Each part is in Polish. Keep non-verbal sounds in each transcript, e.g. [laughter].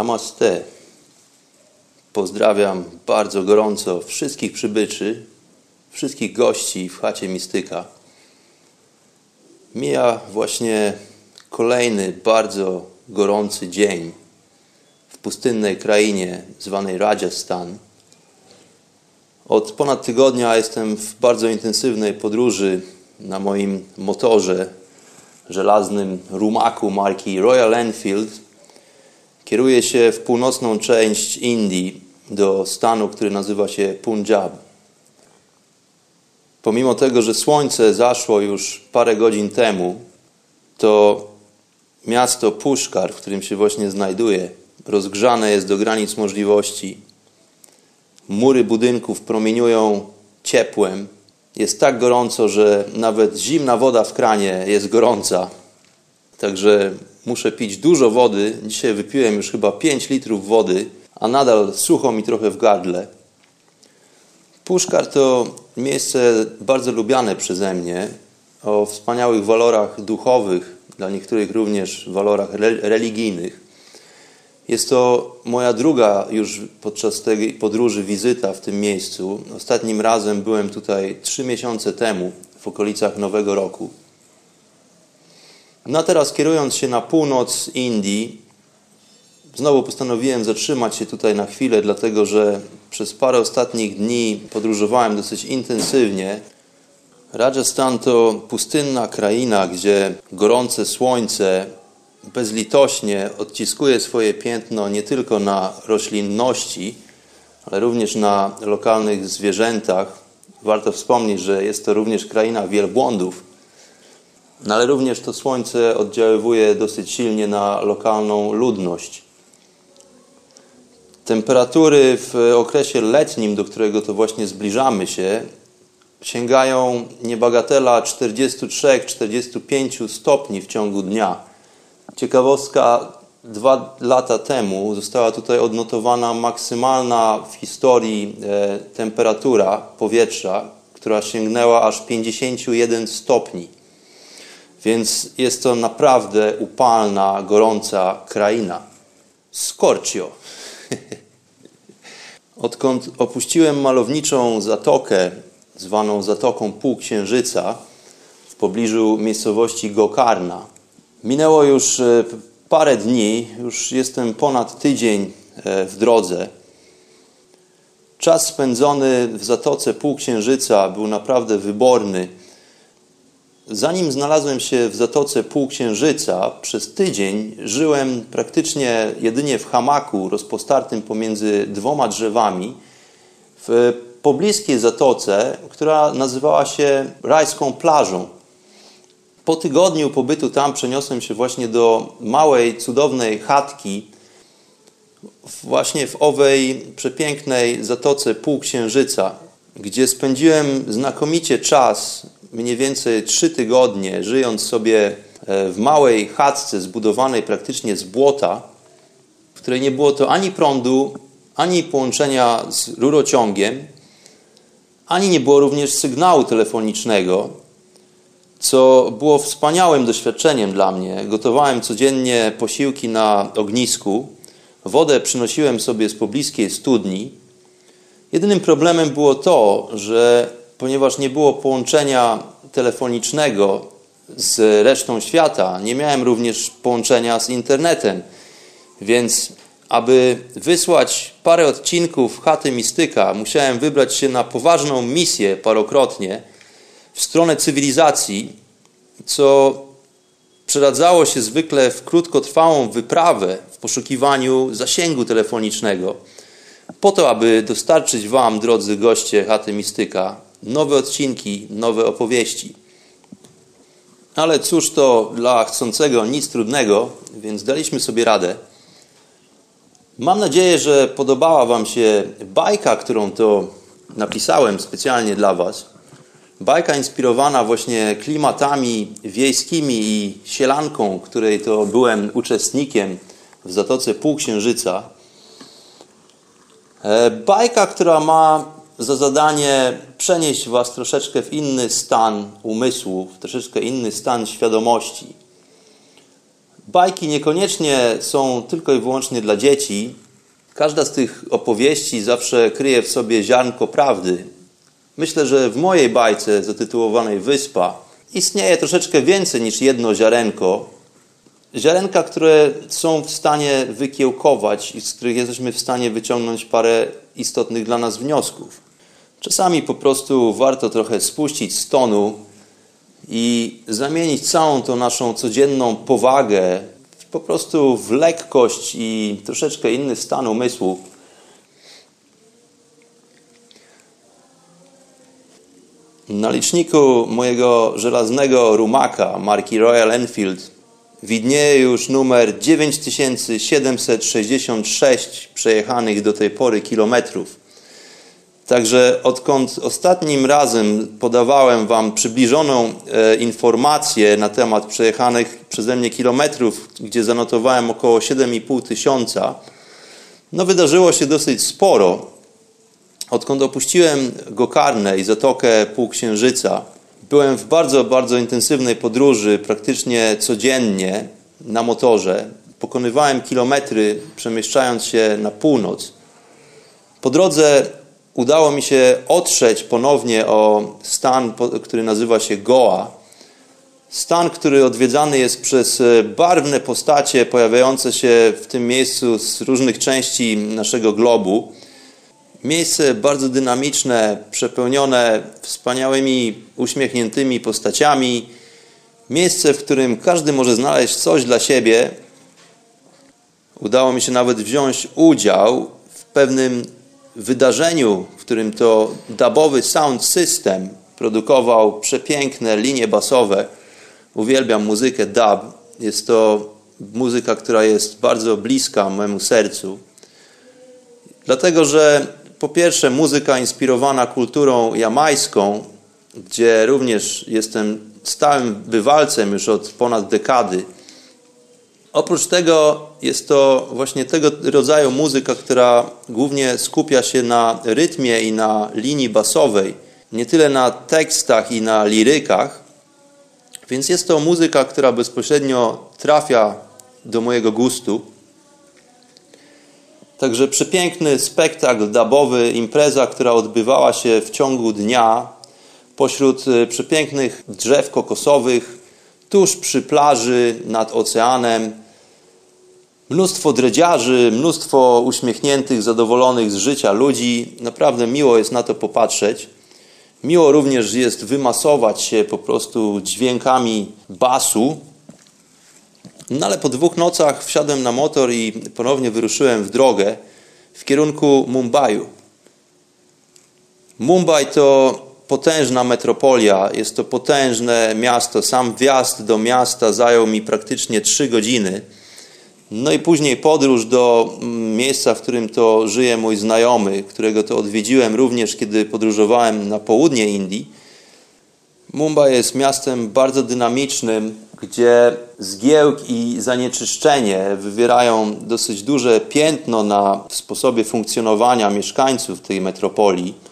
Namaste. Pozdrawiam bardzo gorąco wszystkich przybyczy, wszystkich gości w chacie Mistyka. Mija właśnie kolejny bardzo gorący dzień w pustynnej krainie zwanej Rajasthan. Od ponad tygodnia jestem w bardzo intensywnej podróży na moim motorze żelaznym rumaku marki Royal Enfield. Kieruję się w północną część Indii do stanu, który nazywa się Punjab. Pomimo tego, że słońce zaszło już parę godzin temu, to miasto Puszkar, w którym się właśnie znajduję, rozgrzane jest do granic możliwości. Mury budynków promieniują ciepłem. Jest tak gorąco, że nawet zimna woda w kranie jest gorąca. Także muszę pić dużo wody. Dzisiaj wypiłem już chyba 5 litrów wody, a nadal sucho mi trochę w gardle. Puszkar to miejsce bardzo lubiane przeze mnie, o wspaniałych walorach duchowych, dla niektórych również walorach religijnych. Jest to moja druga już podczas tej podróży wizyta w tym miejscu. Ostatnim razem byłem tutaj trzy miesiące temu, w okolicach Nowego Roku. No teraz kierując się na północ Indii, znowu postanowiłem zatrzymać się tutaj na chwilę, dlatego że przez parę ostatnich dni podróżowałem dosyć intensywnie. Rajasthan to pustynna kraina, gdzie gorące słońce bezlitośnie odciskuje swoje piętno nie tylko na roślinności, ale również na lokalnych zwierzętach. Warto wspomnieć, że jest to również kraina wielbłądów, no ale również to słońce oddziaływuje dosyć silnie na lokalną ludność. Temperatury w okresie letnim, do którego to właśnie zbliżamy się, sięgają niebagatela 43-45 stopni w ciągu dnia. Ciekawostka, dwa lata temu została tutaj odnotowana maksymalna w historii e, temperatura powietrza, która sięgnęła aż 51 stopni. Więc jest to naprawdę upalna, gorąca kraina. Scorcio. [laughs] Odkąd opuściłem malowniczą zatokę, zwaną Zatoką Półksiężyca, w pobliżu miejscowości Gokarna, minęło już e, parę dni, już jestem ponad tydzień e, w drodze. Czas spędzony w Zatoce Półksiężyca był naprawdę wyborny. Zanim znalazłem się w Zatoce Półksiężyca, przez tydzień żyłem praktycznie jedynie w hamaku rozpostartym pomiędzy dwoma drzewami w pobliskiej zatoce, która nazywała się Rajską Plażą. Po tygodniu pobytu tam przeniosłem się właśnie do małej, cudownej chatki, właśnie w owej przepięknej zatoce Półksiężyca, gdzie spędziłem znakomicie czas mniej więcej trzy tygodnie, żyjąc sobie e, w małej chatce zbudowanej praktycznie z błota, w której nie było to ani prądu, ani połączenia z rurociągiem, ani nie było również sygnału telefonicznego, co było wspaniałym doświadczeniem dla mnie. Gotowałem codziennie posiłki na ognisku, wodę przynosiłem sobie z pobliskiej studni. Jedynym problemem było to, że ponieważ nie było połączenia telefonicznego z resztą świata, nie miałem również połączenia z internetem, więc aby wysłać parę odcinków Chaty Mistyka, musiałem wybrać się na poważną misję parokrotnie w stronę cywilizacji, co przeradzało się zwykle w krótkotrwałą wyprawę w poszukiwaniu zasięgu telefonicznego, po to, aby dostarczyć Wam, drodzy goście Chaty Mistyka, nowe odcinki, nowe opowieści. Ale cóż to dla chcącego nic trudnego, więc daliśmy sobie radę. Mam nadzieję, że podobała Wam się bajka, którą to napisałem specjalnie dla Was. Bajka inspirowana właśnie klimatami wiejskimi i sielanką, której to byłem uczestnikiem w Zatoce Półksiężyca. E, bajka, która ma za zadanie przenieść Was troszeczkę w inny stan umysłu, w troszeczkę inny stan świadomości. Bajki niekoniecznie są tylko i wyłącznie dla dzieci. Każda z tych opowieści zawsze kryje w sobie ziarnko prawdy. Myślę, że w mojej bajce zatytułowanej Wyspa istnieje troszeczkę więcej niż jedno ziarenko. Ziarenka, które są w stanie wykiełkować i z których jesteśmy w stanie wyciągnąć parę istotnych dla nas wniosków. Czasami po prostu warto trochę spuścić z tonu i zamienić całą tą naszą codzienną powagę po prostu w lekkość i troszeczkę inny stan umysłu. Na liczniku mojego żelaznego rumaka marki Royal Enfield widnieje już numer 9766 przejechanych do tej pory kilometrów. Także odkąd ostatnim razem podawałem Wam przybliżoną e, informację na temat przejechanych przeze mnie kilometrów, gdzie zanotowałem około 7,5 tysiąca, no wydarzyło się dosyć sporo. Odkąd opuściłem Gokarnę i Zatokę Półksiężyca, byłem w bardzo, bardzo intensywnej podróży, praktycznie codziennie na motorze. Pokonywałem kilometry, przemieszczając się na północ. Po drodze udało mi się otrzeć ponownie o stan, który nazywa się Goa. Stan, który odwiedzany jest przez e, barwne postacie pojawiające się w tym miejscu z różnych części naszego globu. Miejsce bardzo dynamiczne, przepełnione wspaniałymi, uśmiechniętymi postaciami. Miejsce, w którym każdy może znaleźć coś dla siebie. Udało mi się nawet wziąć udział w pewnym wydarzeniu, w którym to dubowy sound system produkował przepiękne linie basowe. Uwielbiam muzykę dub. Jest to muzyka, która jest bardzo bliska memu sercu. Dlatego, że po pierwsze muzyka inspirowana kulturą jamańską, gdzie również jestem stałym bywalcem już od ponad dekady. Oprócz tego jest to właśnie tego rodzaju muzyka, która głównie skupia się na rytmie i na linii basowej, nie tyle na tekstach i na lirykach. Więc jest to muzyka, która bezpośrednio trafia do mojego gustu. Także przepiękny spektakl dubowy, impreza, która odbywała się w ciągu dnia pośród e, przepięknych drzew kokosowych, tuż przy plaży, nad oceanem. Mnóstwo dredziarzy, mnóstwo uśmiechniętych, zadowolonych z życia ludzi. Naprawdę miło jest na to popatrzeć. Miło również jest wymasować się po prostu dźwiękami basu. No ale po dwóch nocach wsiadłem na motor i ponownie wyruszyłem w drogę w kierunku Mumbaiu. Mumbai to potężna metropolia, jest to potężne miasto. Sam wjazd do miasta zajął mi praktycznie trzy godziny. No i później podróż do mm, miejsca, w którym to żyje mój znajomy, którego to odwiedziłem również, kiedy podróżowałem na południe Indii. Mumbai jest miastem bardzo dynamicznym, gdzie zgiełk i zanieczyszczenie wywierają dosyć duże piętno na sposobie funkcjonowania mieszkańców tej metropolii.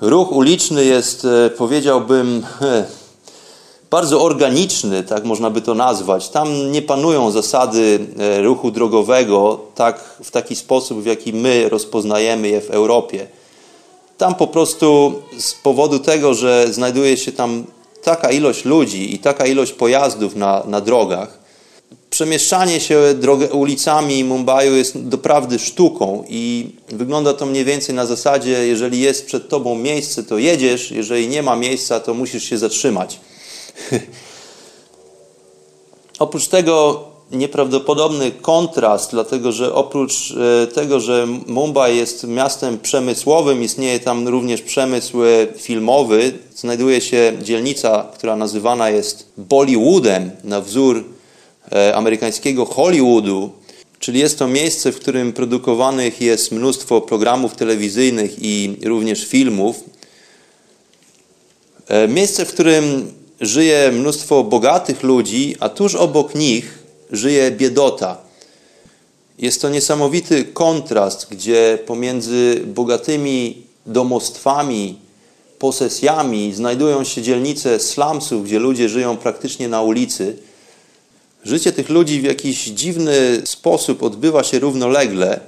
Ruch uliczny jest, e, powiedziałbym, bardzo organiczny, tak można by to nazwać. Tam nie panują zasady e, ruchu drogowego tak, w taki sposób, w jaki my rozpoznajemy je w Europie. Tam po prostu z powodu tego, że znajduje się tam taka ilość ludzi i taka ilość pojazdów na, na drogach, przemieszczanie się ulicami Mumbaiu jest doprawdy sztuką i wygląda to mniej więcej na zasadzie, jeżeli jest przed tobą miejsce, to jedziesz, jeżeli nie ma miejsca, to musisz się zatrzymać. [laughs] Oprócz tego nieprawdopodobny kontrast, dlatego że oprócz e, tego, że Mumbai jest miastem przemysłowym, istnieje tam również przemysł e, filmowy, znajduje się dzielnica, która nazywana jest Bollywoodem na wzór amerykańskiego Hollywoodu, czyli jest to miejsce, w którym produkowanych jest mnóstwo programów telewizyjnych i również filmów. Miejsce, w którym żyje mnóstwo bogatych ludzi, a tuż obok nich żyje biedota. Jest to niesamowity kontrast, gdzie pomiędzy bogatymi domostwami, posesjami znajdują się dzielnice slumsów, gdzie ludzie żyją praktycznie na ulicy. Życie tych ludzi w jakiś dziwny sposób odbywa się równolegle.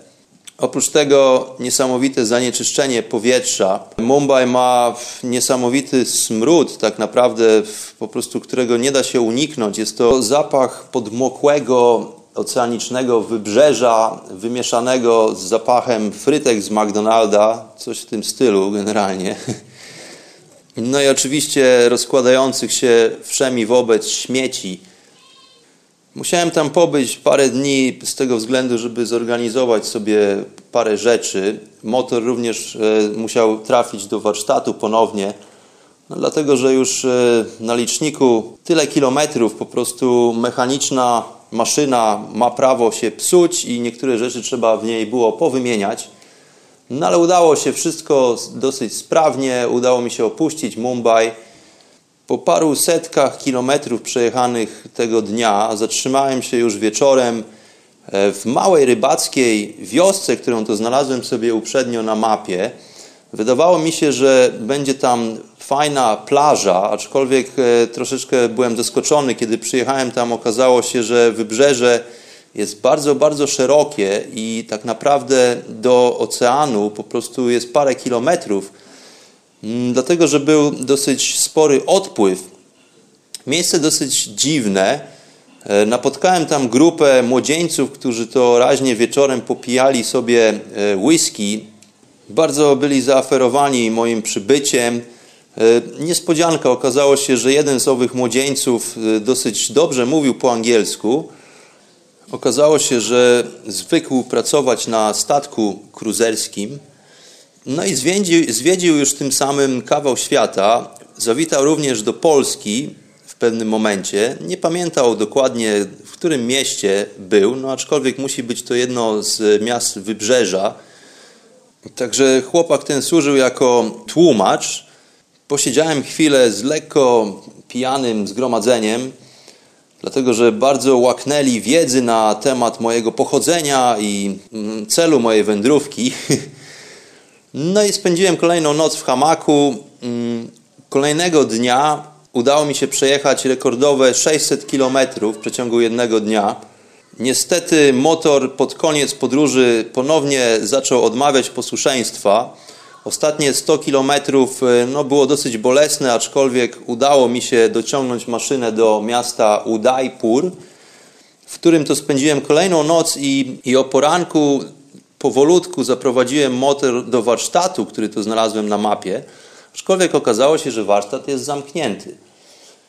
Oprócz tego niesamowite zanieczyszczenie powietrza. Mumbai ma niesamowity smród, tak naprawdę, po prostu którego nie da się uniknąć. Jest to zapach podmokłego oceanicznego wybrzeża, wymieszanego z zapachem frytek z McDonalda, coś w tym stylu generalnie. [laughs] No i oczywiście rozkładających się wszemi wobec śmieci Musiałem tam pobyć parę dni z tego względu, żeby zorganizować sobie parę rzeczy. Motor również e, musiał trafić do warsztatu ponownie, no dlatego że już e, na liczniku tyle kilometrów po prostu mechaniczna maszyna ma prawo się psuć i niektóre rzeczy trzeba w niej było powymieniać. No ale udało się wszystko dosyć sprawnie, udało mi się opuścić Mumbai. Po paru setkach kilometrów przejechanych tego dnia zatrzymałem się już wieczorem e, w małej rybackiej wiosce, którą to znalazłem sobie uprzednio na mapie. Wydawało mi się, że będzie tam fajna plaża, aczkolwiek e, troszeczkę byłem zaskoczony, kiedy przyjechałem tam. Okazało się, że wybrzeże jest bardzo, bardzo szerokie i tak naprawdę do oceanu po prostu jest parę kilometrów. Mm, dlatego że był dosyć spory odpływ. Miejsce dosyć dziwne. E, napotkałem tam grupę młodzieńców, którzy to raźnie wieczorem popijali sobie e, whisky. Bardzo byli zaaferowani moim przybyciem. E, niespodzianka okazało się, że jeden z owych młodzieńców dosyć dobrze mówił po angielsku. Okazało się, że zwykł pracować na statku kruzerskim no i zwiedził, zwiedził już tym samym kawał świata. Zawitał również do Polski w pewnym momencie. Nie pamiętał dokładnie, w którym mieście był, no aczkolwiek musi być to jedno z miast wybrzeża. Także chłopak ten służył jako tłumacz. Posiedziałem chwilę z lekko pijanym zgromadzeniem, dlatego że bardzo łaknęli wiedzy na temat mojego pochodzenia i mm, celu mojej wędrówki. [laughs] No i spędziłem kolejną noc w hamaku. Mm, kolejnego dnia udało mi się przejechać rekordowe 600 km w przeciągu jednego dnia. Niestety motor pod koniec podróży ponownie zaczął odmawiać posłuszeństwa. Ostatnie 100 km no, było dosyć bolesne, aczkolwiek udało mi się dociągnąć maszynę do miasta Udaipur, w którym to spędziłem kolejną noc i, i o poranku powolutku zaprowadziłem motor do warsztatu, który tu znalazłem na mapie, aczkolwiek okazało się, że warsztat jest zamknięty.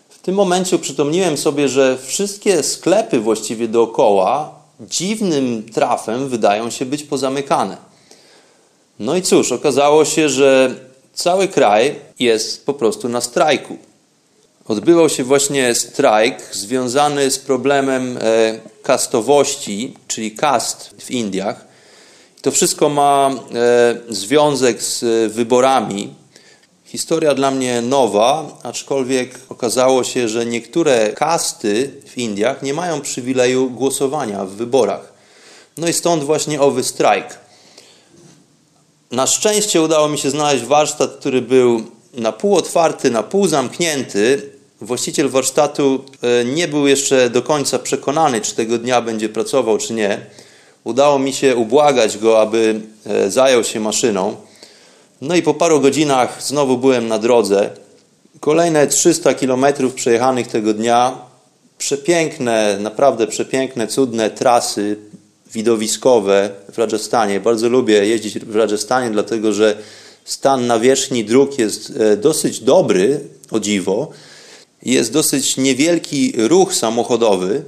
W tym momencie uprzytomniłem sobie, że wszystkie sklepy właściwie dookoła dziwnym trafem wydają się być pozamykane. No i cóż, okazało się, że cały kraj jest po prostu na strajku. Odbywał się właśnie strajk związany z problemem e, kastowości, czyli kast w Indiach. To wszystko ma e, związek z wyborami. Historia dla mnie nowa, aczkolwiek okazało się, że niektóre kasty w Indiach nie mają przywileju głosowania w wyborach. No i stąd właśnie owy strajk. Na szczęście udało mi się znaleźć warsztat, który był na pół otwarty, na pół zamknięty. Właściciel warsztatu e, nie był jeszcze do końca przekonany, czy tego dnia będzie pracował, czy nie udało mi się ubłagać go, aby e, zajął się maszyną. No i po paru godzinach znowu byłem na drodze. Kolejne 300 kilometrów przejechanych tego dnia przepiękne, naprawdę przepiękne, cudne trasy widowiskowe w Rajasthanie. Bardzo lubię jeździć w Rajasthanie, dlatego że stan nawierzchni dróg jest e, dosyć dobry, o dziwo. Jest dosyć niewielki ruch samochodowy.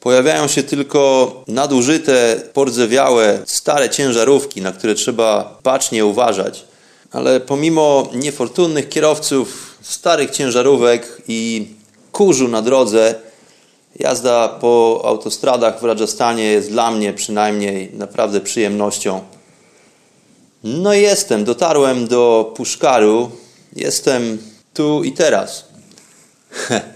Pojawiają się tylko nadużyte, pordzewiałe, stare ciężarówki, na które trzeba bacznie uważać. Ale pomimo niefortunnych kierowców, starych ciężarówek i kurzu na drodze, jazda po autostradach w Rajasthanie jest dla mnie przynajmniej naprawdę przyjemnością. No jestem, dotarłem do Puszkaru, jestem tu i teraz. [laughs]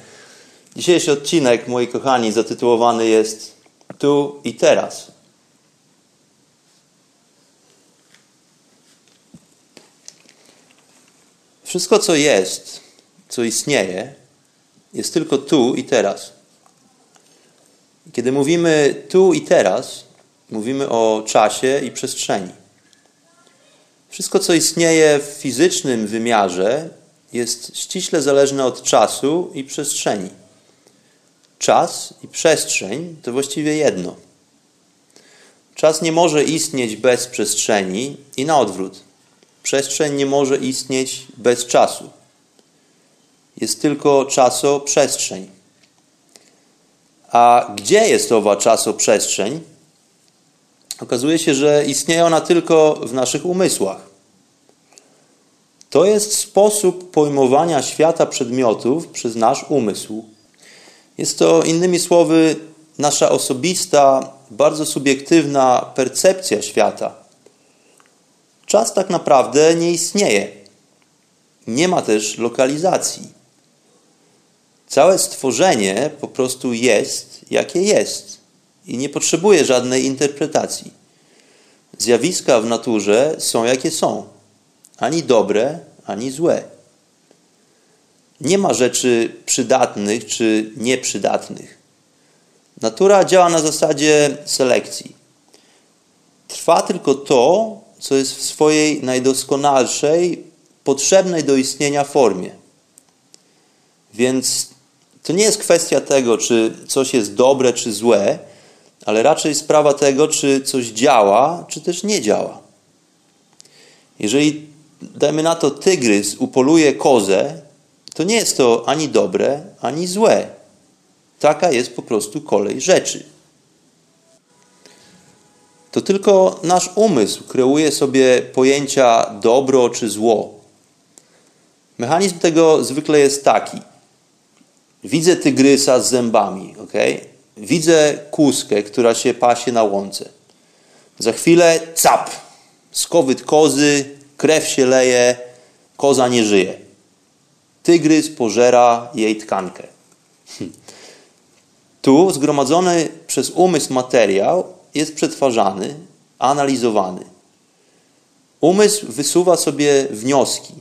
Dzisiejszy odcinek, moi kochani, zatytułowany jest Tu i teraz. Wszystko, co jest, co istnieje, jest tylko tu i teraz. Kiedy mówimy tu i teraz, mówimy o czasie i przestrzeni. Wszystko, co istnieje w fizycznym wymiarze, jest ściśle zależne od czasu i przestrzeni. Czas i przestrzeń to właściwie jedno. Czas nie może istnieć bez przestrzeni i na odwrót. Przestrzeń nie może istnieć bez czasu. Jest tylko czaso-przestrzeń. A gdzie jest owa czasoprzestrzeń? Okazuje się, że istnieje ona tylko w naszych umysłach. To jest sposób pojmowania świata przedmiotów przez nasz umysł. Jest to, innymi słowy, nasza osobista, bardzo subiektywna percepcja świata. Czas tak naprawdę nie istnieje. Nie ma też lokalizacji. Całe stworzenie po prostu jest, jakie jest i nie potrzebuje żadnej interpretacji. Zjawiska w naturze są, jakie są, ani dobre, ani złe. Nie ma rzeczy przydatnych czy nieprzydatnych. Natura działa na zasadzie selekcji. Trwa tylko to, co jest w swojej najdoskonalszej, potrzebnej do istnienia formie. Więc to nie jest kwestia tego, czy coś jest dobre, czy złe, ale raczej sprawa tego, czy coś działa, czy też nie działa. Jeżeli, dajmy na to, tygrys upoluje kozę, to nie jest to ani dobre, ani złe. Taka jest po prostu kolej rzeczy. To tylko nasz umysł kreuje sobie pojęcia dobro czy zło. Mechanizm tego zwykle jest taki. Widzę tygrysa z zębami, ok? Widzę kuskę, która się pasie na łące. Za chwilę cap, skowyt kozy, krew się leje, koza nie żyje. Tygrys pożera jej tkankę. Hm. Tu zgromadzony przez umysł materiał jest przetwarzany, analizowany. Umysł wysuwa sobie wnioski.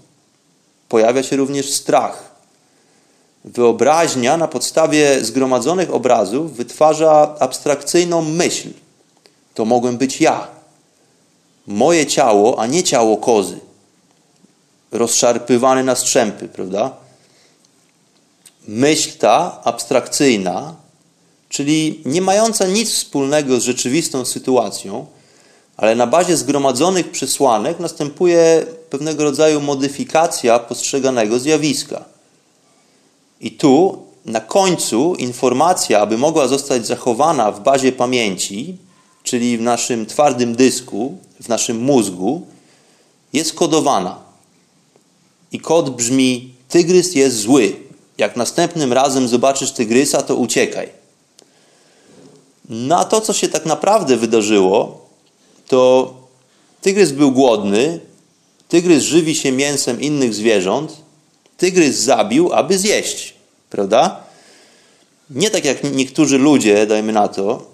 Pojawia się również strach Wyobraźnia na podstawie zgromadzonych obrazów wytwarza abstrakcyjną myśl. To mogłem być ja. Moje ciało, a nie ciało kozy. Rozszarpywane na strzępy, prawda? Myśl ta abstrakcyjna, czyli nie mająca nic wspólnego z rzeczywistą sytuacją, ale na bazie zgromadzonych przesłanek następuje pewnego rodzaju modyfikacja postrzeganego zjawiska. I tu na końcu informacja, aby mogła zostać zachowana w bazie pamięci, czyli w naszym twardym dysku, w naszym mózgu, jest kodowana. I kod brzmi: Tygrys jest zły. Jak następnym razem zobaczysz tygrysa, to uciekaj. Na to, co się tak naprawdę wydarzyło, to tygrys był głodny, tygrys żywi się mięsem innych zwierząt, tygrys zabił, aby zjeść. Prawda? Nie tak jak niektórzy ludzie, dajmy na to,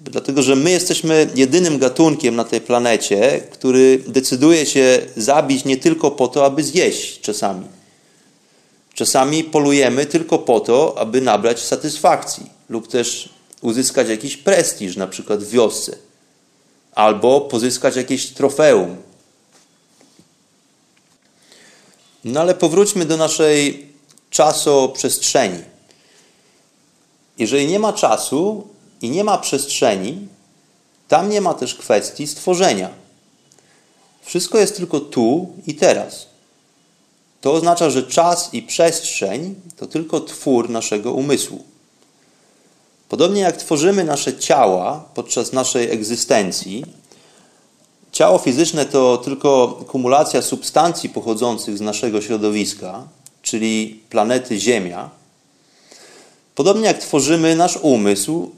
dlatego że my jesteśmy jedynym gatunkiem na tej planecie, który decyduje się zabić nie tylko po to, aby zjeść czasami. Czasami polujemy tylko po to, aby nabrać satysfakcji lub też uzyskać jakiś prestiż, na przykład w wiosce, albo pozyskać jakieś trofeum, no ale powróćmy do naszej czasoprzestrzeni. Jeżeli nie ma czasu i nie ma przestrzeni, tam nie ma też kwestii stworzenia. Wszystko jest tylko tu i teraz. To oznacza, że czas i przestrzeń to tylko twór naszego umysłu. Podobnie jak tworzymy nasze ciała podczas naszej egzystencji, ciało fizyczne to tylko kumulacja substancji pochodzących z naszego środowiska, czyli planety Ziemia. Podobnie jak tworzymy nasz umysł,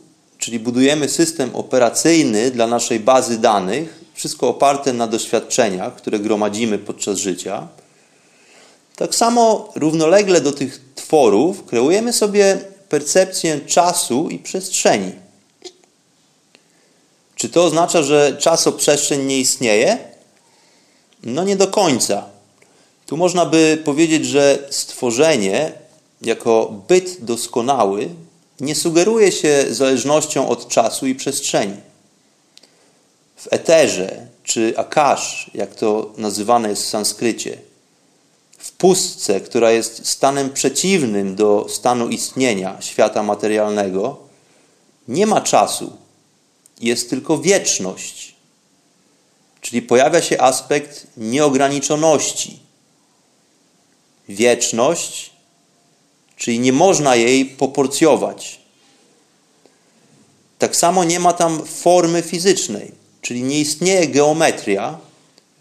czyli budujemy system operacyjny dla naszej bazy danych, wszystko oparte na doświadczeniach, które gromadzimy podczas życia. Tak samo równolegle do tych tworów kreujemy sobie percepcję czasu i przestrzeni. Czy to oznacza, że czasoprzestrzeń nie istnieje? No nie do końca. Tu można by powiedzieć, że stworzenie jako byt doskonały nie sugeruje się zależnością od czasu i przestrzeni. W eterze czy akash, jak to nazywane jest w sanskrycie, w pustce, która jest stanem przeciwnym do stanu istnienia świata materialnego, nie ma czasu, jest tylko wieczność. Czyli pojawia się aspekt nieograniczoności. Wieczność, czyli nie można jej poporcjować. Tak samo nie ma tam formy fizycznej, czyli nie istnieje geometria,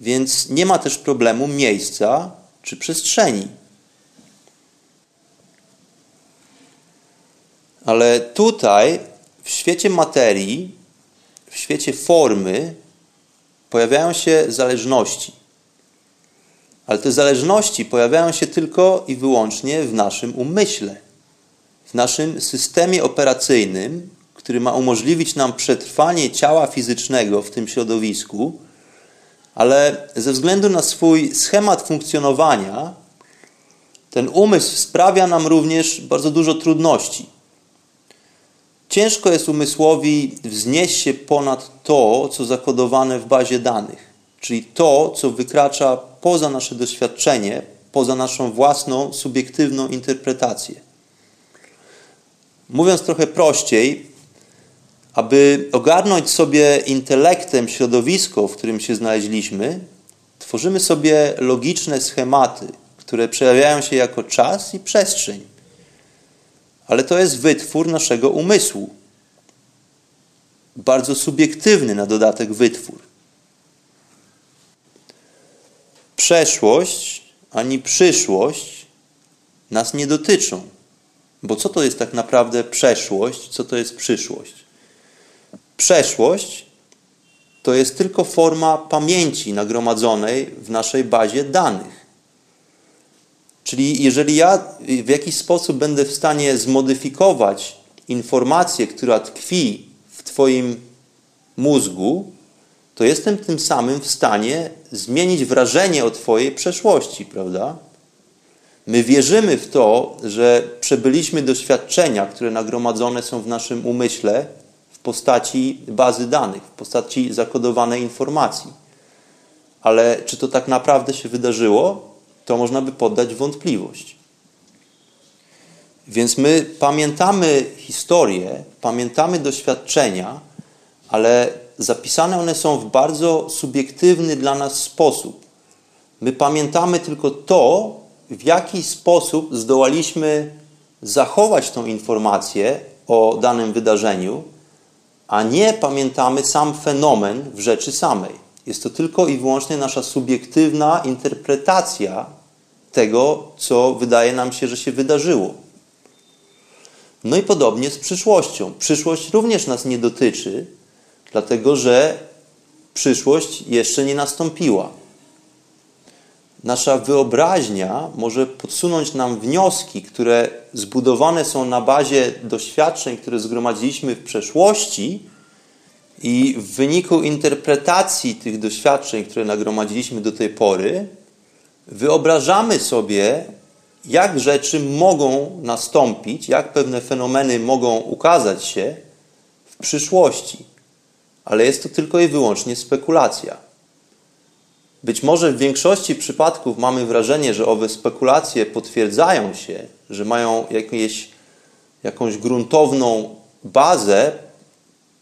więc nie ma też problemu miejsca czy przestrzeni. Ale tutaj, w świecie materii, w świecie formy, pojawiają się zależności. Ale te zależności pojawiają się tylko i wyłącznie w naszym umyśle, w naszym systemie operacyjnym, który ma umożliwić nam przetrwanie ciała fizycznego w tym środowisku, ale ze względu na swój schemat funkcjonowania, ten umysł sprawia nam również bardzo dużo trudności. Ciężko jest umysłowi wznieść się ponad to, co zakodowane w bazie danych, czyli to, co wykracza poza nasze doświadczenie, poza naszą własną subiektywną interpretację. Mówiąc trochę prościej, aby ogarnąć sobie intelektem środowisko, w którym się znaleźliśmy, tworzymy sobie logiczne schematy, które przejawiają się jako czas i przestrzeń. Ale to jest wytwór naszego umysłu. Bardzo subiektywny na dodatek wytwór. Przeszłość ani przyszłość nas nie dotyczą. Bo co to jest tak naprawdę przeszłość, co to jest przyszłość? Przeszłość to jest tylko forma pamięci nagromadzonej w naszej bazie danych. Czyli jeżeli ja w jakiś sposób będę w stanie zmodyfikować informację, która tkwi w Twoim mózgu, to jestem tym samym w stanie zmienić wrażenie o Twojej przeszłości, prawda? My wierzymy w to, że przebyliśmy doświadczenia, które nagromadzone są w naszym umyśle w postaci bazy danych, w postaci zakodowanej informacji. Ale czy to tak naprawdę się wydarzyło, to można by poddać wątpliwość. Więc my pamiętamy historię, pamiętamy doświadczenia, ale zapisane one są w bardzo subiektywny dla nas sposób. My pamiętamy tylko to, w jaki sposób zdołaliśmy zachować tą informację o danym wydarzeniu, a nie pamiętamy sam fenomen w rzeczy samej. Jest to tylko i wyłącznie nasza subiektywna interpretacja tego, co wydaje nam się, że się wydarzyło. No i podobnie z przyszłością. Przyszłość również nas nie dotyczy, dlatego że przyszłość jeszcze nie nastąpiła. Nasza wyobraźnia może podsunąć nam wnioski, które zbudowane są na bazie doświadczeń, które zgromadziliśmy w przeszłości, i w wyniku interpretacji tych doświadczeń, które nagromadziliśmy do tej pory, wyobrażamy sobie, jak rzeczy mogą nastąpić, jak pewne fenomeny mogą ukazać się w przyszłości. Ale jest to tylko i wyłącznie spekulacja. Być może w większości przypadków mamy wrażenie, że owe spekulacje potwierdzają się, że mają jakieś, jakąś gruntowną bazę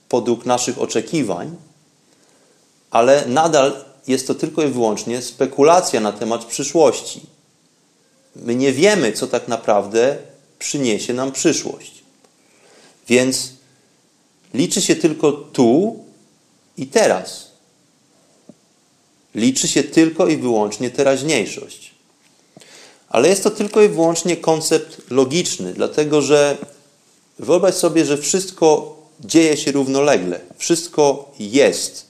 podług naszych oczekiwań, ale nadal jest to tylko i wyłącznie spekulacja na temat przyszłości. My nie wiemy, co tak naprawdę przyniesie nam przyszłość. Więc liczy się tylko tu i teraz. Liczy się tylko i wyłącznie teraźniejszość. Ale jest to tylko i wyłącznie koncept logiczny, dlatego że wyobraź sobie, że wszystko dzieje się równolegle, wszystko jest.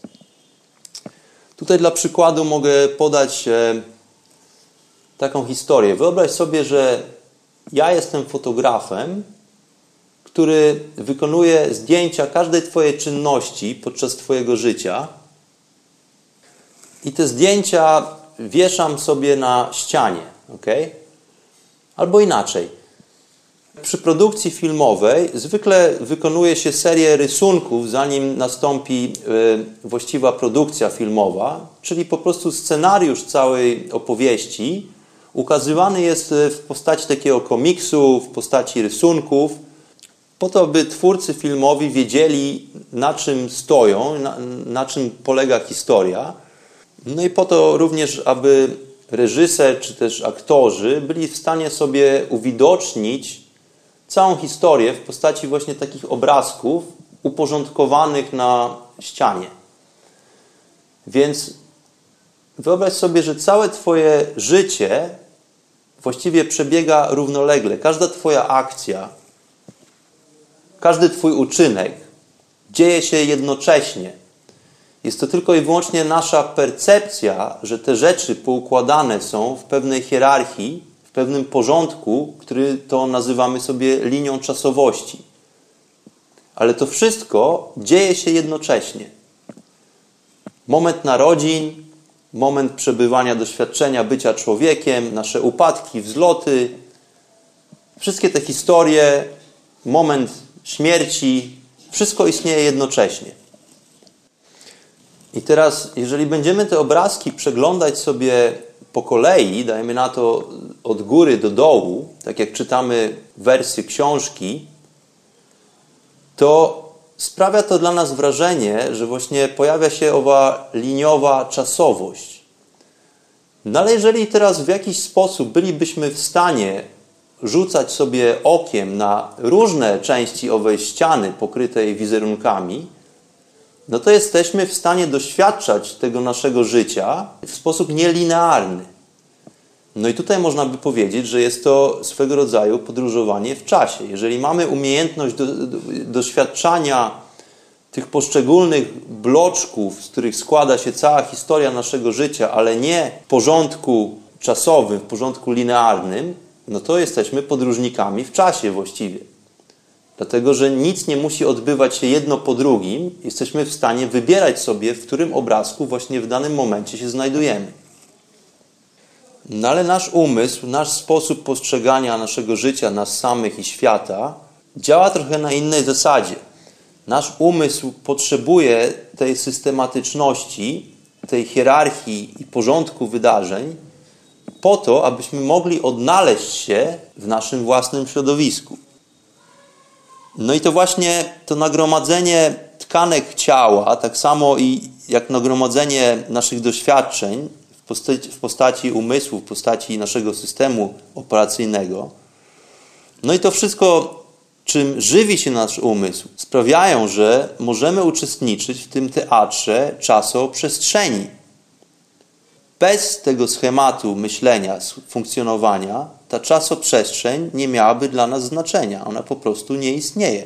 Tutaj dla przykładu mogę podać e, taką historię. Wyobraź sobie, że ja jestem fotografem, który wykonuje zdjęcia każdej Twojej czynności podczas Twojego życia. I te zdjęcia wieszam sobie na ścianie, ok? Albo inaczej. Przy produkcji filmowej zwykle wykonuje się serię rysunków, zanim nastąpi y, właściwa produkcja filmowa, czyli po prostu scenariusz całej opowieści ukazywany jest w postaci takiego komiksu, w postaci rysunków, po to, by twórcy filmowi wiedzieli, na czym stoją, na, na czym polega historia. No i po to również, aby reżyser czy też aktorzy byli w stanie sobie uwidocznić całą historię w postaci właśnie takich obrazków uporządkowanych na ścianie. Więc wyobraź sobie, że całe Twoje życie właściwie przebiega równolegle. Każda Twoja akcja, każdy Twój uczynek dzieje się jednocześnie. Jest to tylko i wyłącznie nasza percepcja, że te rzeczy poukładane są w pewnej hierarchii, w pewnym porządku, który to nazywamy sobie linią czasowości. Ale to wszystko dzieje się jednocześnie. Moment narodzin, moment przebywania, doświadczenia bycia człowiekiem, nasze upadki, wzloty, wszystkie te historie, moment śmierci, wszystko istnieje jednocześnie. I teraz, jeżeli będziemy te obrazki przeglądać sobie po kolei, dajmy na to od góry do dołu, tak jak czytamy wersy książki, to sprawia to dla nas wrażenie, że właśnie pojawia się owa liniowa czasowość. No ale jeżeli teraz w jakiś sposób bylibyśmy w stanie rzucać sobie okiem na różne części owej ściany pokrytej wizerunkami, no to jesteśmy w stanie doświadczać tego naszego życia w sposób nielinearny. No i tutaj można by powiedzieć, że jest to swego rodzaju podróżowanie w czasie. Jeżeli mamy umiejętność do, do, doświadczania tych poszczególnych bloczków, z których składa się cała historia naszego życia, ale nie w porządku czasowym, w porządku linearnym, no to jesteśmy podróżnikami w czasie właściwie. Dlatego, że nic nie musi odbywać się jedno po drugim, jesteśmy w stanie wybierać sobie, w którym obrazku właśnie w danym momencie się znajdujemy. No ale nasz umysł, nasz sposób postrzegania naszego życia, nas samych i świata działa trochę na innej zasadzie. Nasz umysł potrzebuje tej systematyczności, tej hierarchii i porządku wydarzeń po to, abyśmy mogli odnaleźć się w naszym własnym środowisku. No i to właśnie to nagromadzenie tkanek ciała, tak samo i jak nagromadzenie naszych doświadczeń w postaci, w postaci umysłu, w postaci naszego systemu operacyjnego. No i to wszystko, czym żywi się nasz umysł, sprawiają, że możemy uczestniczyć w tym teatrze czaso-przestrzeni. Bez tego schematu myślenia, funkcjonowania, ta czasoprzestrzeń nie miałaby dla nas znaczenia. Ona po prostu nie istnieje.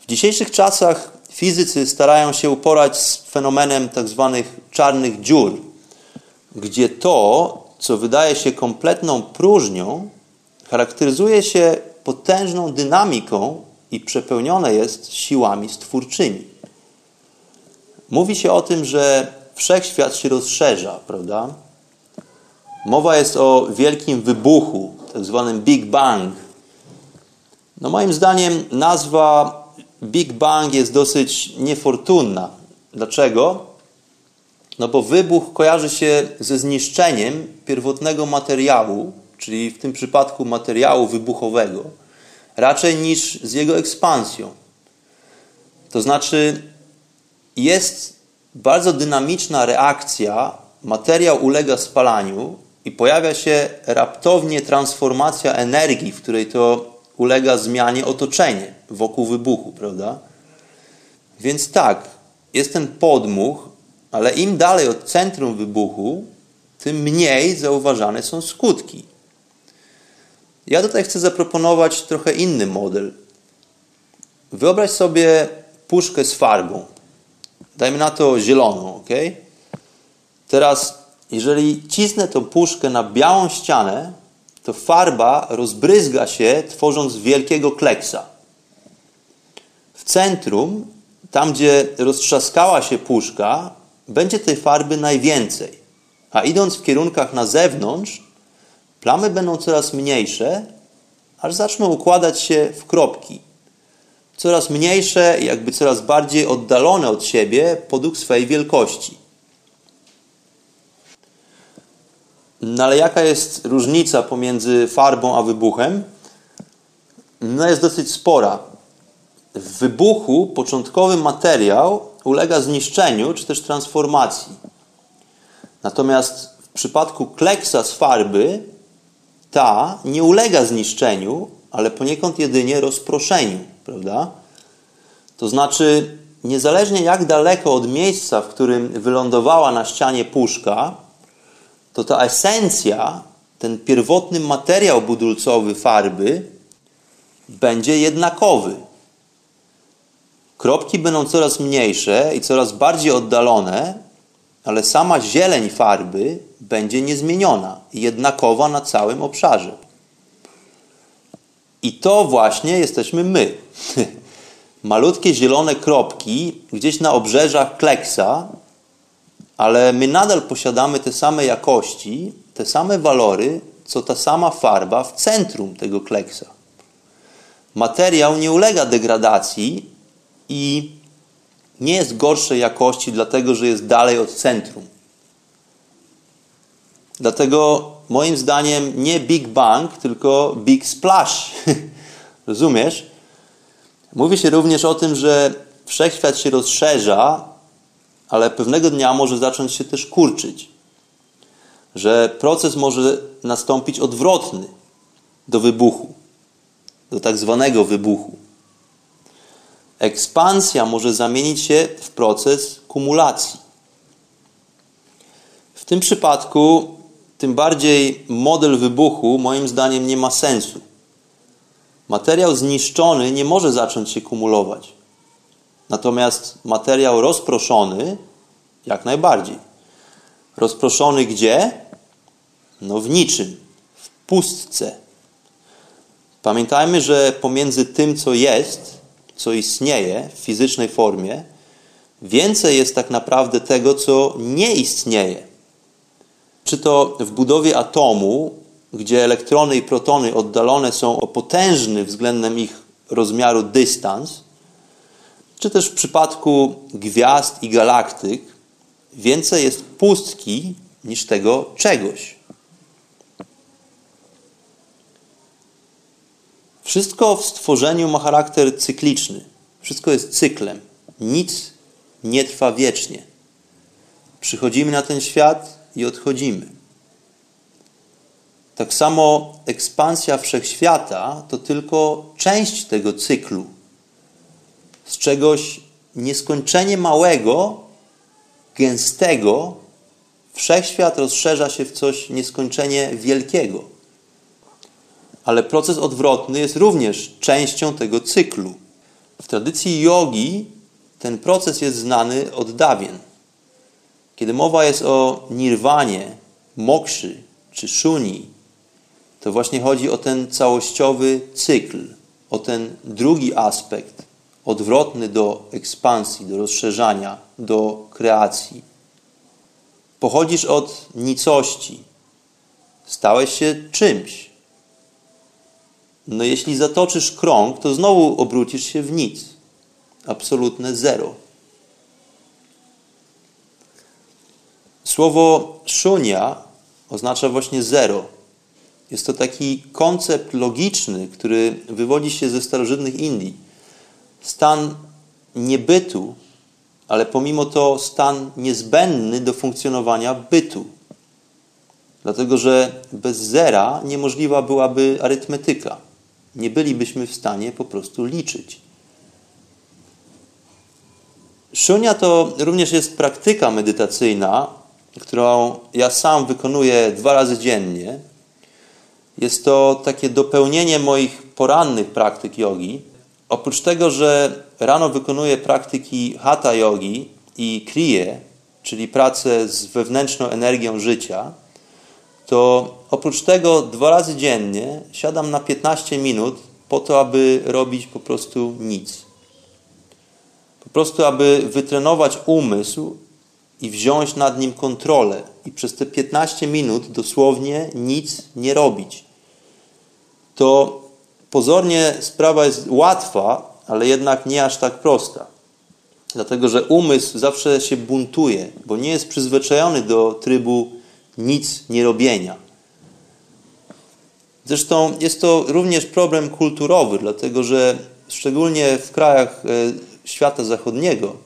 W dzisiejszych czasach fizycy starają się uporać z fenomenem tzw. Tak czarnych dziur, gdzie to, co wydaje się kompletną próżnią, charakteryzuje się potężną dynamiką i przepełnione jest siłami stwórczymi. Mówi się o tym, że wszechświat się rozszerza, prawda? Mowa jest o wielkim wybuchu, tak zwanym Big Bang. No moim zdaniem nazwa Big Bang jest dosyć niefortunna. Dlaczego? No bo wybuch kojarzy się ze zniszczeniem pierwotnego materiału, czyli w tym przypadku materiału wybuchowego. raczej niż z jego ekspansją. To znaczy, jest bardzo dynamiczna reakcja, materiał ulega spalaniu i pojawia się raptownie transformacja energii, w której to ulega zmianie otoczenie wokół wybuchu, prawda? Więc tak, jest ten podmuch, ale im dalej od centrum wybuchu, tym mniej zauważane są skutki. Ja tutaj chcę zaproponować trochę inny model. Wyobraź sobie puszkę z farbą. Dajmy na to zieloną, ok? Teraz, jeżeli cisnę tą puszkę na białą ścianę, to farba rozbryzga się, tworząc wielkiego kleksa. W centrum, tam gdzie roztrzaskała się puszka, będzie tej farby najwięcej. A idąc w kierunkach na zewnątrz, plamy będą coraz mniejsze, aż zaczną układać się w kropki. Coraz mniejsze, jakby coraz bardziej oddalone od siebie podług swej wielkości. No ale jaka jest różnica pomiędzy farbą a wybuchem? No jest dosyć spora. W wybuchu początkowy materiał ulega zniszczeniu czy też transformacji. Natomiast w przypadku kleksa z farby ta nie ulega zniszczeniu, ale poniekąd jedynie rozproszeniu, prawda? To znaczy, niezależnie jak daleko od miejsca, w którym wylądowała na ścianie puszka, to ta esencja, ten pierwotny materiał budulcowy farby będzie jednakowy. Kropki będą coraz mniejsze i coraz bardziej oddalone, ale sama zieleń farby będzie niezmieniona, jednakowa na całym obszarze. I to właśnie jesteśmy my. [laughs] Malutkie zielone kropki gdzieś na obrzeżach kleksa, ale my nadal posiadamy te same jakości, te same walory, co ta sama farba w centrum tego kleksa. Materiał nie ulega degradacji i nie jest gorszej jakości, dlatego że jest dalej od centrum. Dlatego moim zdaniem nie Big Bang, tylko Big Splash. [laughs] Rozumiesz? Mówi się również o tym, że wszechświat się rozszerza, ale pewnego dnia może zacząć się też kurczyć. Że proces może nastąpić odwrotny do wybuchu, do tak zwanego wybuchu. Ekspansja może zamienić się w proces kumulacji. W tym przypadku, tym bardziej model wybuchu, moim zdaniem, nie ma sensu. Materiał zniszczony nie może zacząć się kumulować. Natomiast materiał rozproszony jak najbardziej. Rozproszony gdzie? No w niczym, w pustce. Pamiętajmy, że pomiędzy tym, co jest, co istnieje w fizycznej formie, więcej jest tak naprawdę tego, co nie istnieje. Czy to w budowie atomu, gdzie elektrony i protony oddalone są o potężny względem ich rozmiaru dystans, czy też w przypadku gwiazd i galaktyk, więcej jest pustki niż tego czegoś. Wszystko w stworzeniu ma charakter cykliczny. Wszystko jest cyklem. Nic nie trwa wiecznie. Przychodzimy na ten świat i odchodzimy. Tak samo ekspansja wszechświata to tylko część tego cyklu. Z czegoś nieskończenie małego, gęstego, wszechświat rozszerza się w coś nieskończenie wielkiego ale proces odwrotny jest również częścią tego cyklu. W tradycji jogi ten proces jest znany od dawien. Kiedy mowa jest o nirwanie, mokszy czy szuni, to właśnie chodzi o ten całościowy cykl, o ten drugi aspekt, odwrotny do ekspansji, do rozszerzania, do kreacji. Pochodzisz od nicości, stałeś się czymś. No jeśli zatoczysz krąg, to znowu obrócisz się w nic. Absolutne zero. Słowo szunia oznacza właśnie zero. Jest to taki koncept logiczny, który wywodzi się ze starożytnych Indii. Stan niebytu, ale pomimo to stan niezbędny do funkcjonowania bytu. Dlatego, że bez zera niemożliwa byłaby arytmetyka. Nie bylibyśmy w stanie po prostu liczyć. Szunia to również jest praktyka medytacyjna, którą ja sam wykonuję dwa razy dziennie. Jest to takie dopełnienie moich porannych praktyk jogi. Oprócz tego, że rano wykonuję praktyki hatha jogi i kriye, czyli pracę z wewnętrzną energią życia, to oprócz tego dwa razy dziennie siadam na 15 minut po to, aby robić po prostu nic. Po prostu, aby wytrenować umysł i wziąć nad nim kontrolę i przez te 15 minut dosłownie nic nie robić. To pozornie sprawa jest łatwa, ale jednak nie aż tak prosta. Dlatego, że umysł zawsze się buntuje, bo nie jest przyzwyczajony do trybu nic nie robienia. Zresztą jest to również problem kulturowy, dlatego że szczególnie w krajach e, świata zachodniego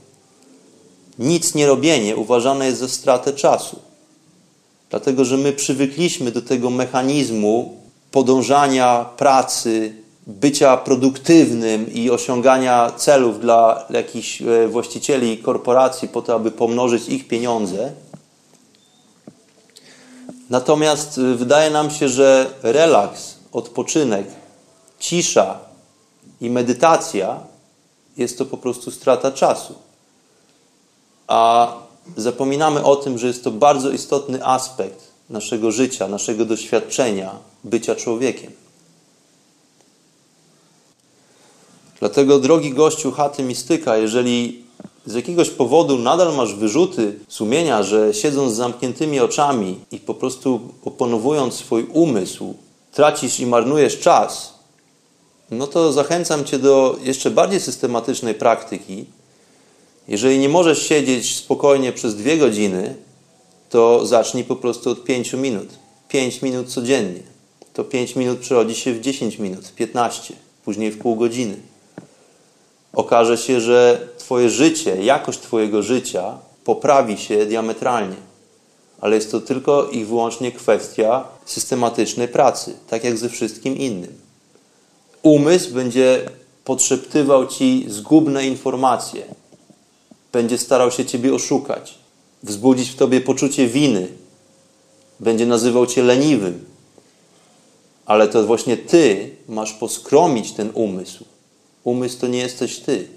nic nie robienie uważane jest za stratę czasu. Dlatego, że my przywykliśmy do tego mechanizmu podążania pracy, bycia produktywnym i osiągania celów dla jakichś e, właścicieli korporacji po to, aby pomnożyć ich pieniądze. Natomiast e, wydaje nam się, że relaks, odpoczynek, cisza i medytacja jest to po prostu strata czasu. A zapominamy o tym, że jest to bardzo istotny aspekt naszego życia, naszego doświadczenia bycia człowiekiem. Dlatego, drogi gościu chaty mistyka, jeżeli z jakiegoś powodu nadal masz wyrzuty sumienia, że siedząc z zamkniętymi oczami i po prostu opanowując swój umysł, tracisz i marnujesz czas, no to zachęcam Cię do jeszcze bardziej systematycznej praktyki. Jeżeli nie możesz siedzieć spokojnie przez dwie godziny, to zacznij po prostu od pięciu minut. Pięć minut codziennie. To pięć minut przerodzi się w 10 minut, 15, później w pół godziny okaże się, że Twoje życie, jakość Twojego życia poprawi się diametralnie. Ale jest to tylko i wyłącznie kwestia systematycznej pracy, tak jak ze wszystkim innym. Umysł będzie podszeptywał Ci zgubne informacje, będzie starał się Ciebie oszukać, wzbudzić w Tobie poczucie winy, będzie nazywał Cię leniwym. Ale to właśnie Ty masz poskromić ten umysł Umysł to nie jesteś ty.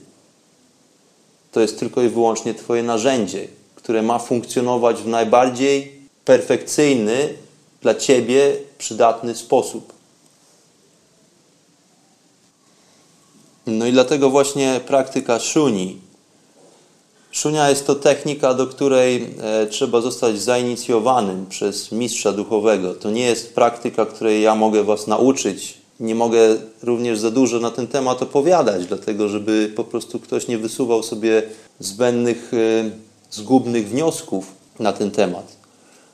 To jest tylko i wyłącznie Twoje narzędzie, które ma funkcjonować w najbardziej perfekcyjny dla Ciebie przydatny sposób. No i dlatego właśnie praktyka szuni. Szunia jest to technika, do której e, trzeba zostać zainicjowanym przez mistrza duchowego. To nie jest praktyka, której ja mogę Was nauczyć nie mogę również za dużo na ten temat opowiadać, dlatego żeby po prostu ktoś nie wysuwał sobie zbędnych, e, zgubnych wniosków na ten temat.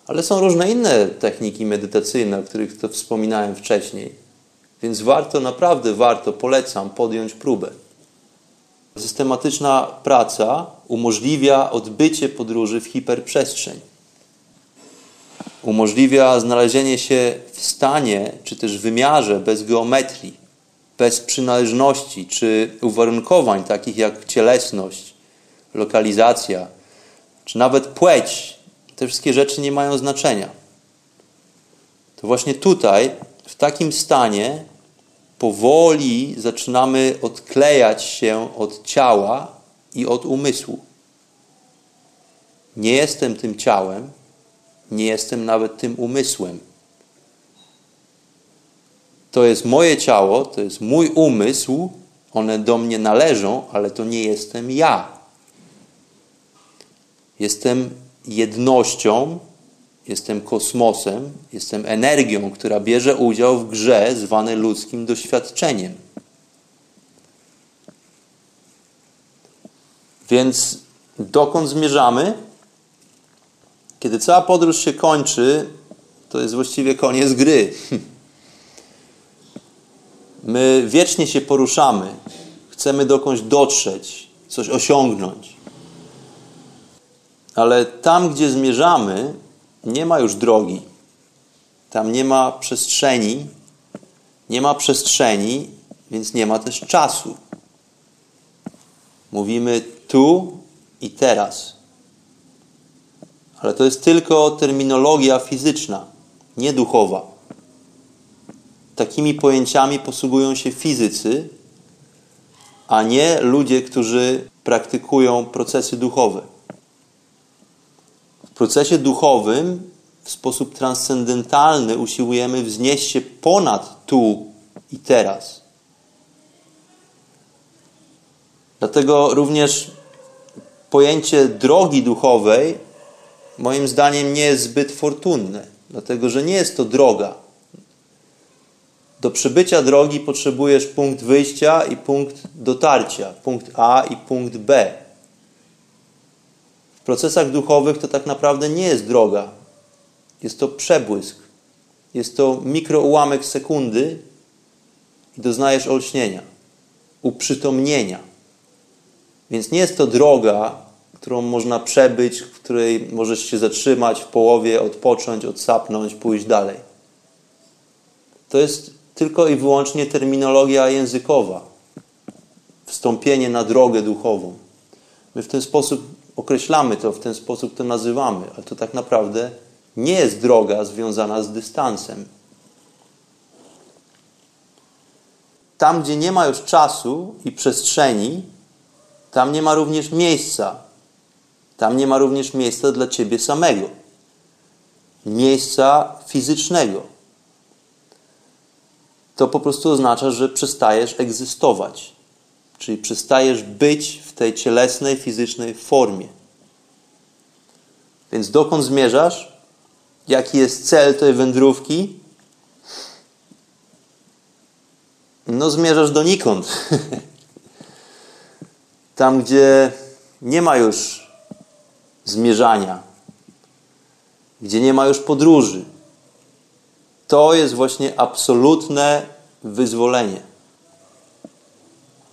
Ale są różne inne techniki medytacyjne, o których to wspominałem wcześniej. Więc warto, naprawdę warto, polecam podjąć próbę. Systematyczna praca umożliwia odbycie podróży w hiperprzestrzeń umożliwia znalezienie się w stanie czy też wymiarze bez geometrii, bez przynależności czy uwarunkowań takich jak cielesność, lokalizacja czy nawet płeć. Te wszystkie rzeczy nie mają znaczenia. To właśnie tutaj, w takim stanie, powoli zaczynamy odklejać się od ciała i od umysłu. Nie jestem tym ciałem, nie jestem nawet tym umysłem. To jest moje ciało, to jest mój umysł, one do mnie należą, ale to nie jestem ja. Jestem jednością, jestem kosmosem, jestem energią, która bierze udział w grze zwanej ludzkim doświadczeniem. Więc dokąd zmierzamy? Kiedy cała podróż się kończy, to jest właściwie koniec gry. [laughs] My wiecznie się poruszamy, chcemy dokądś dotrzeć, coś osiągnąć. Ale tam, gdzie zmierzamy, nie ma już drogi. Tam nie ma przestrzeni, nie ma przestrzeni, więc nie ma też czasu. Mówimy tu i teraz. Ale to jest tylko terminologia fizyczna, nie duchowa. Takimi pojęciami posługują się fizycy, a nie ludzie, którzy praktykują procesy duchowe. Procesie duchowym w sposób transcendentalny usiłujemy wznieść się ponad tu i teraz. Dlatego również pojęcie drogi duchowej moim zdaniem nie jest zbyt fortunne, dlatego że nie jest to droga. Do przebycia drogi potrzebujesz punkt wyjścia i punkt dotarcia, punkt A i punkt B. Procesach duchowych to tak naprawdę nie jest droga. Jest to przebłysk. Jest to mikroułamek sekundy i doznajesz olśnienia, uprzytomnienia. Więc nie jest to droga, którą można przebyć, w której możesz się zatrzymać w połowie, odpocząć, odsapnąć, pójść dalej. To jest tylko i wyłącznie terminologia językowa. Wstąpienie na drogę duchową. My w ten sposób określamy to, w ten sposób to nazywamy, ale to tak naprawdę nie jest droga związana z dystansem. Tam, gdzie nie ma już czasu i przestrzeni, tam nie ma również miejsca. Tam nie ma również miejsca dla ciebie samego. Miejsca fizycznego. To po prostu oznacza, że przestajesz egzystować. Czyli przestajesz być w tej cielesnej, fizycznej formie. Więc dokąd zmierzasz? Jaki jest cel tej wędrówki? No, zmierzasz donikąd. [laughs] Tam, gdzie nie ma już zmierzania, gdzie nie ma już podróży. To jest właśnie absolutne wyzwolenie.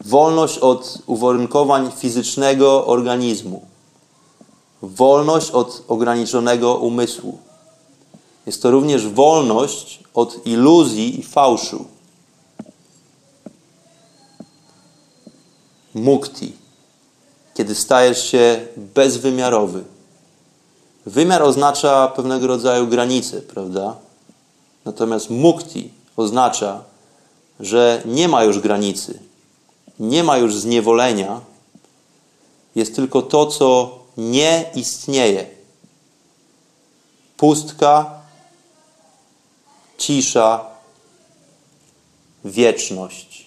Wolność od uwarunkowań fizycznego organizmu. Wolność od ograniczonego umysłu. Jest to również wolność od iluzji i fałszu. Mukti, kiedy stajesz się bezwymiarowy. Wymiar oznacza pewnego rodzaju granicę, prawda? Natomiast mukti oznacza, że nie ma już granicy, nie ma już zniewolenia, jest tylko to, co nie istnieje. Pustka, cisza, wieczność.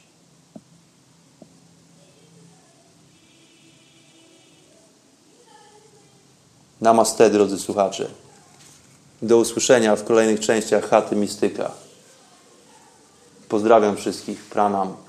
Namaste, drodzy słuchacze. Do usłyszenia w kolejnych częściach Chaty Mistyka. Pozdrawiam wszystkich. Pranam.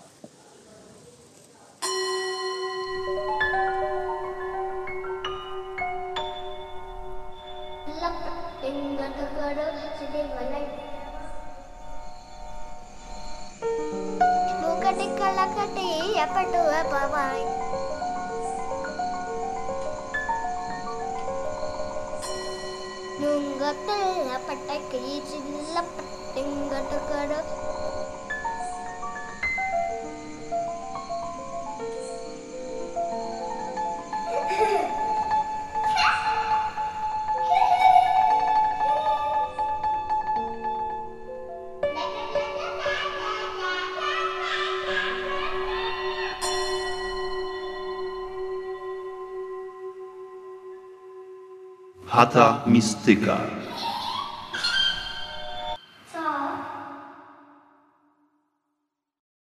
Chata Mistyka.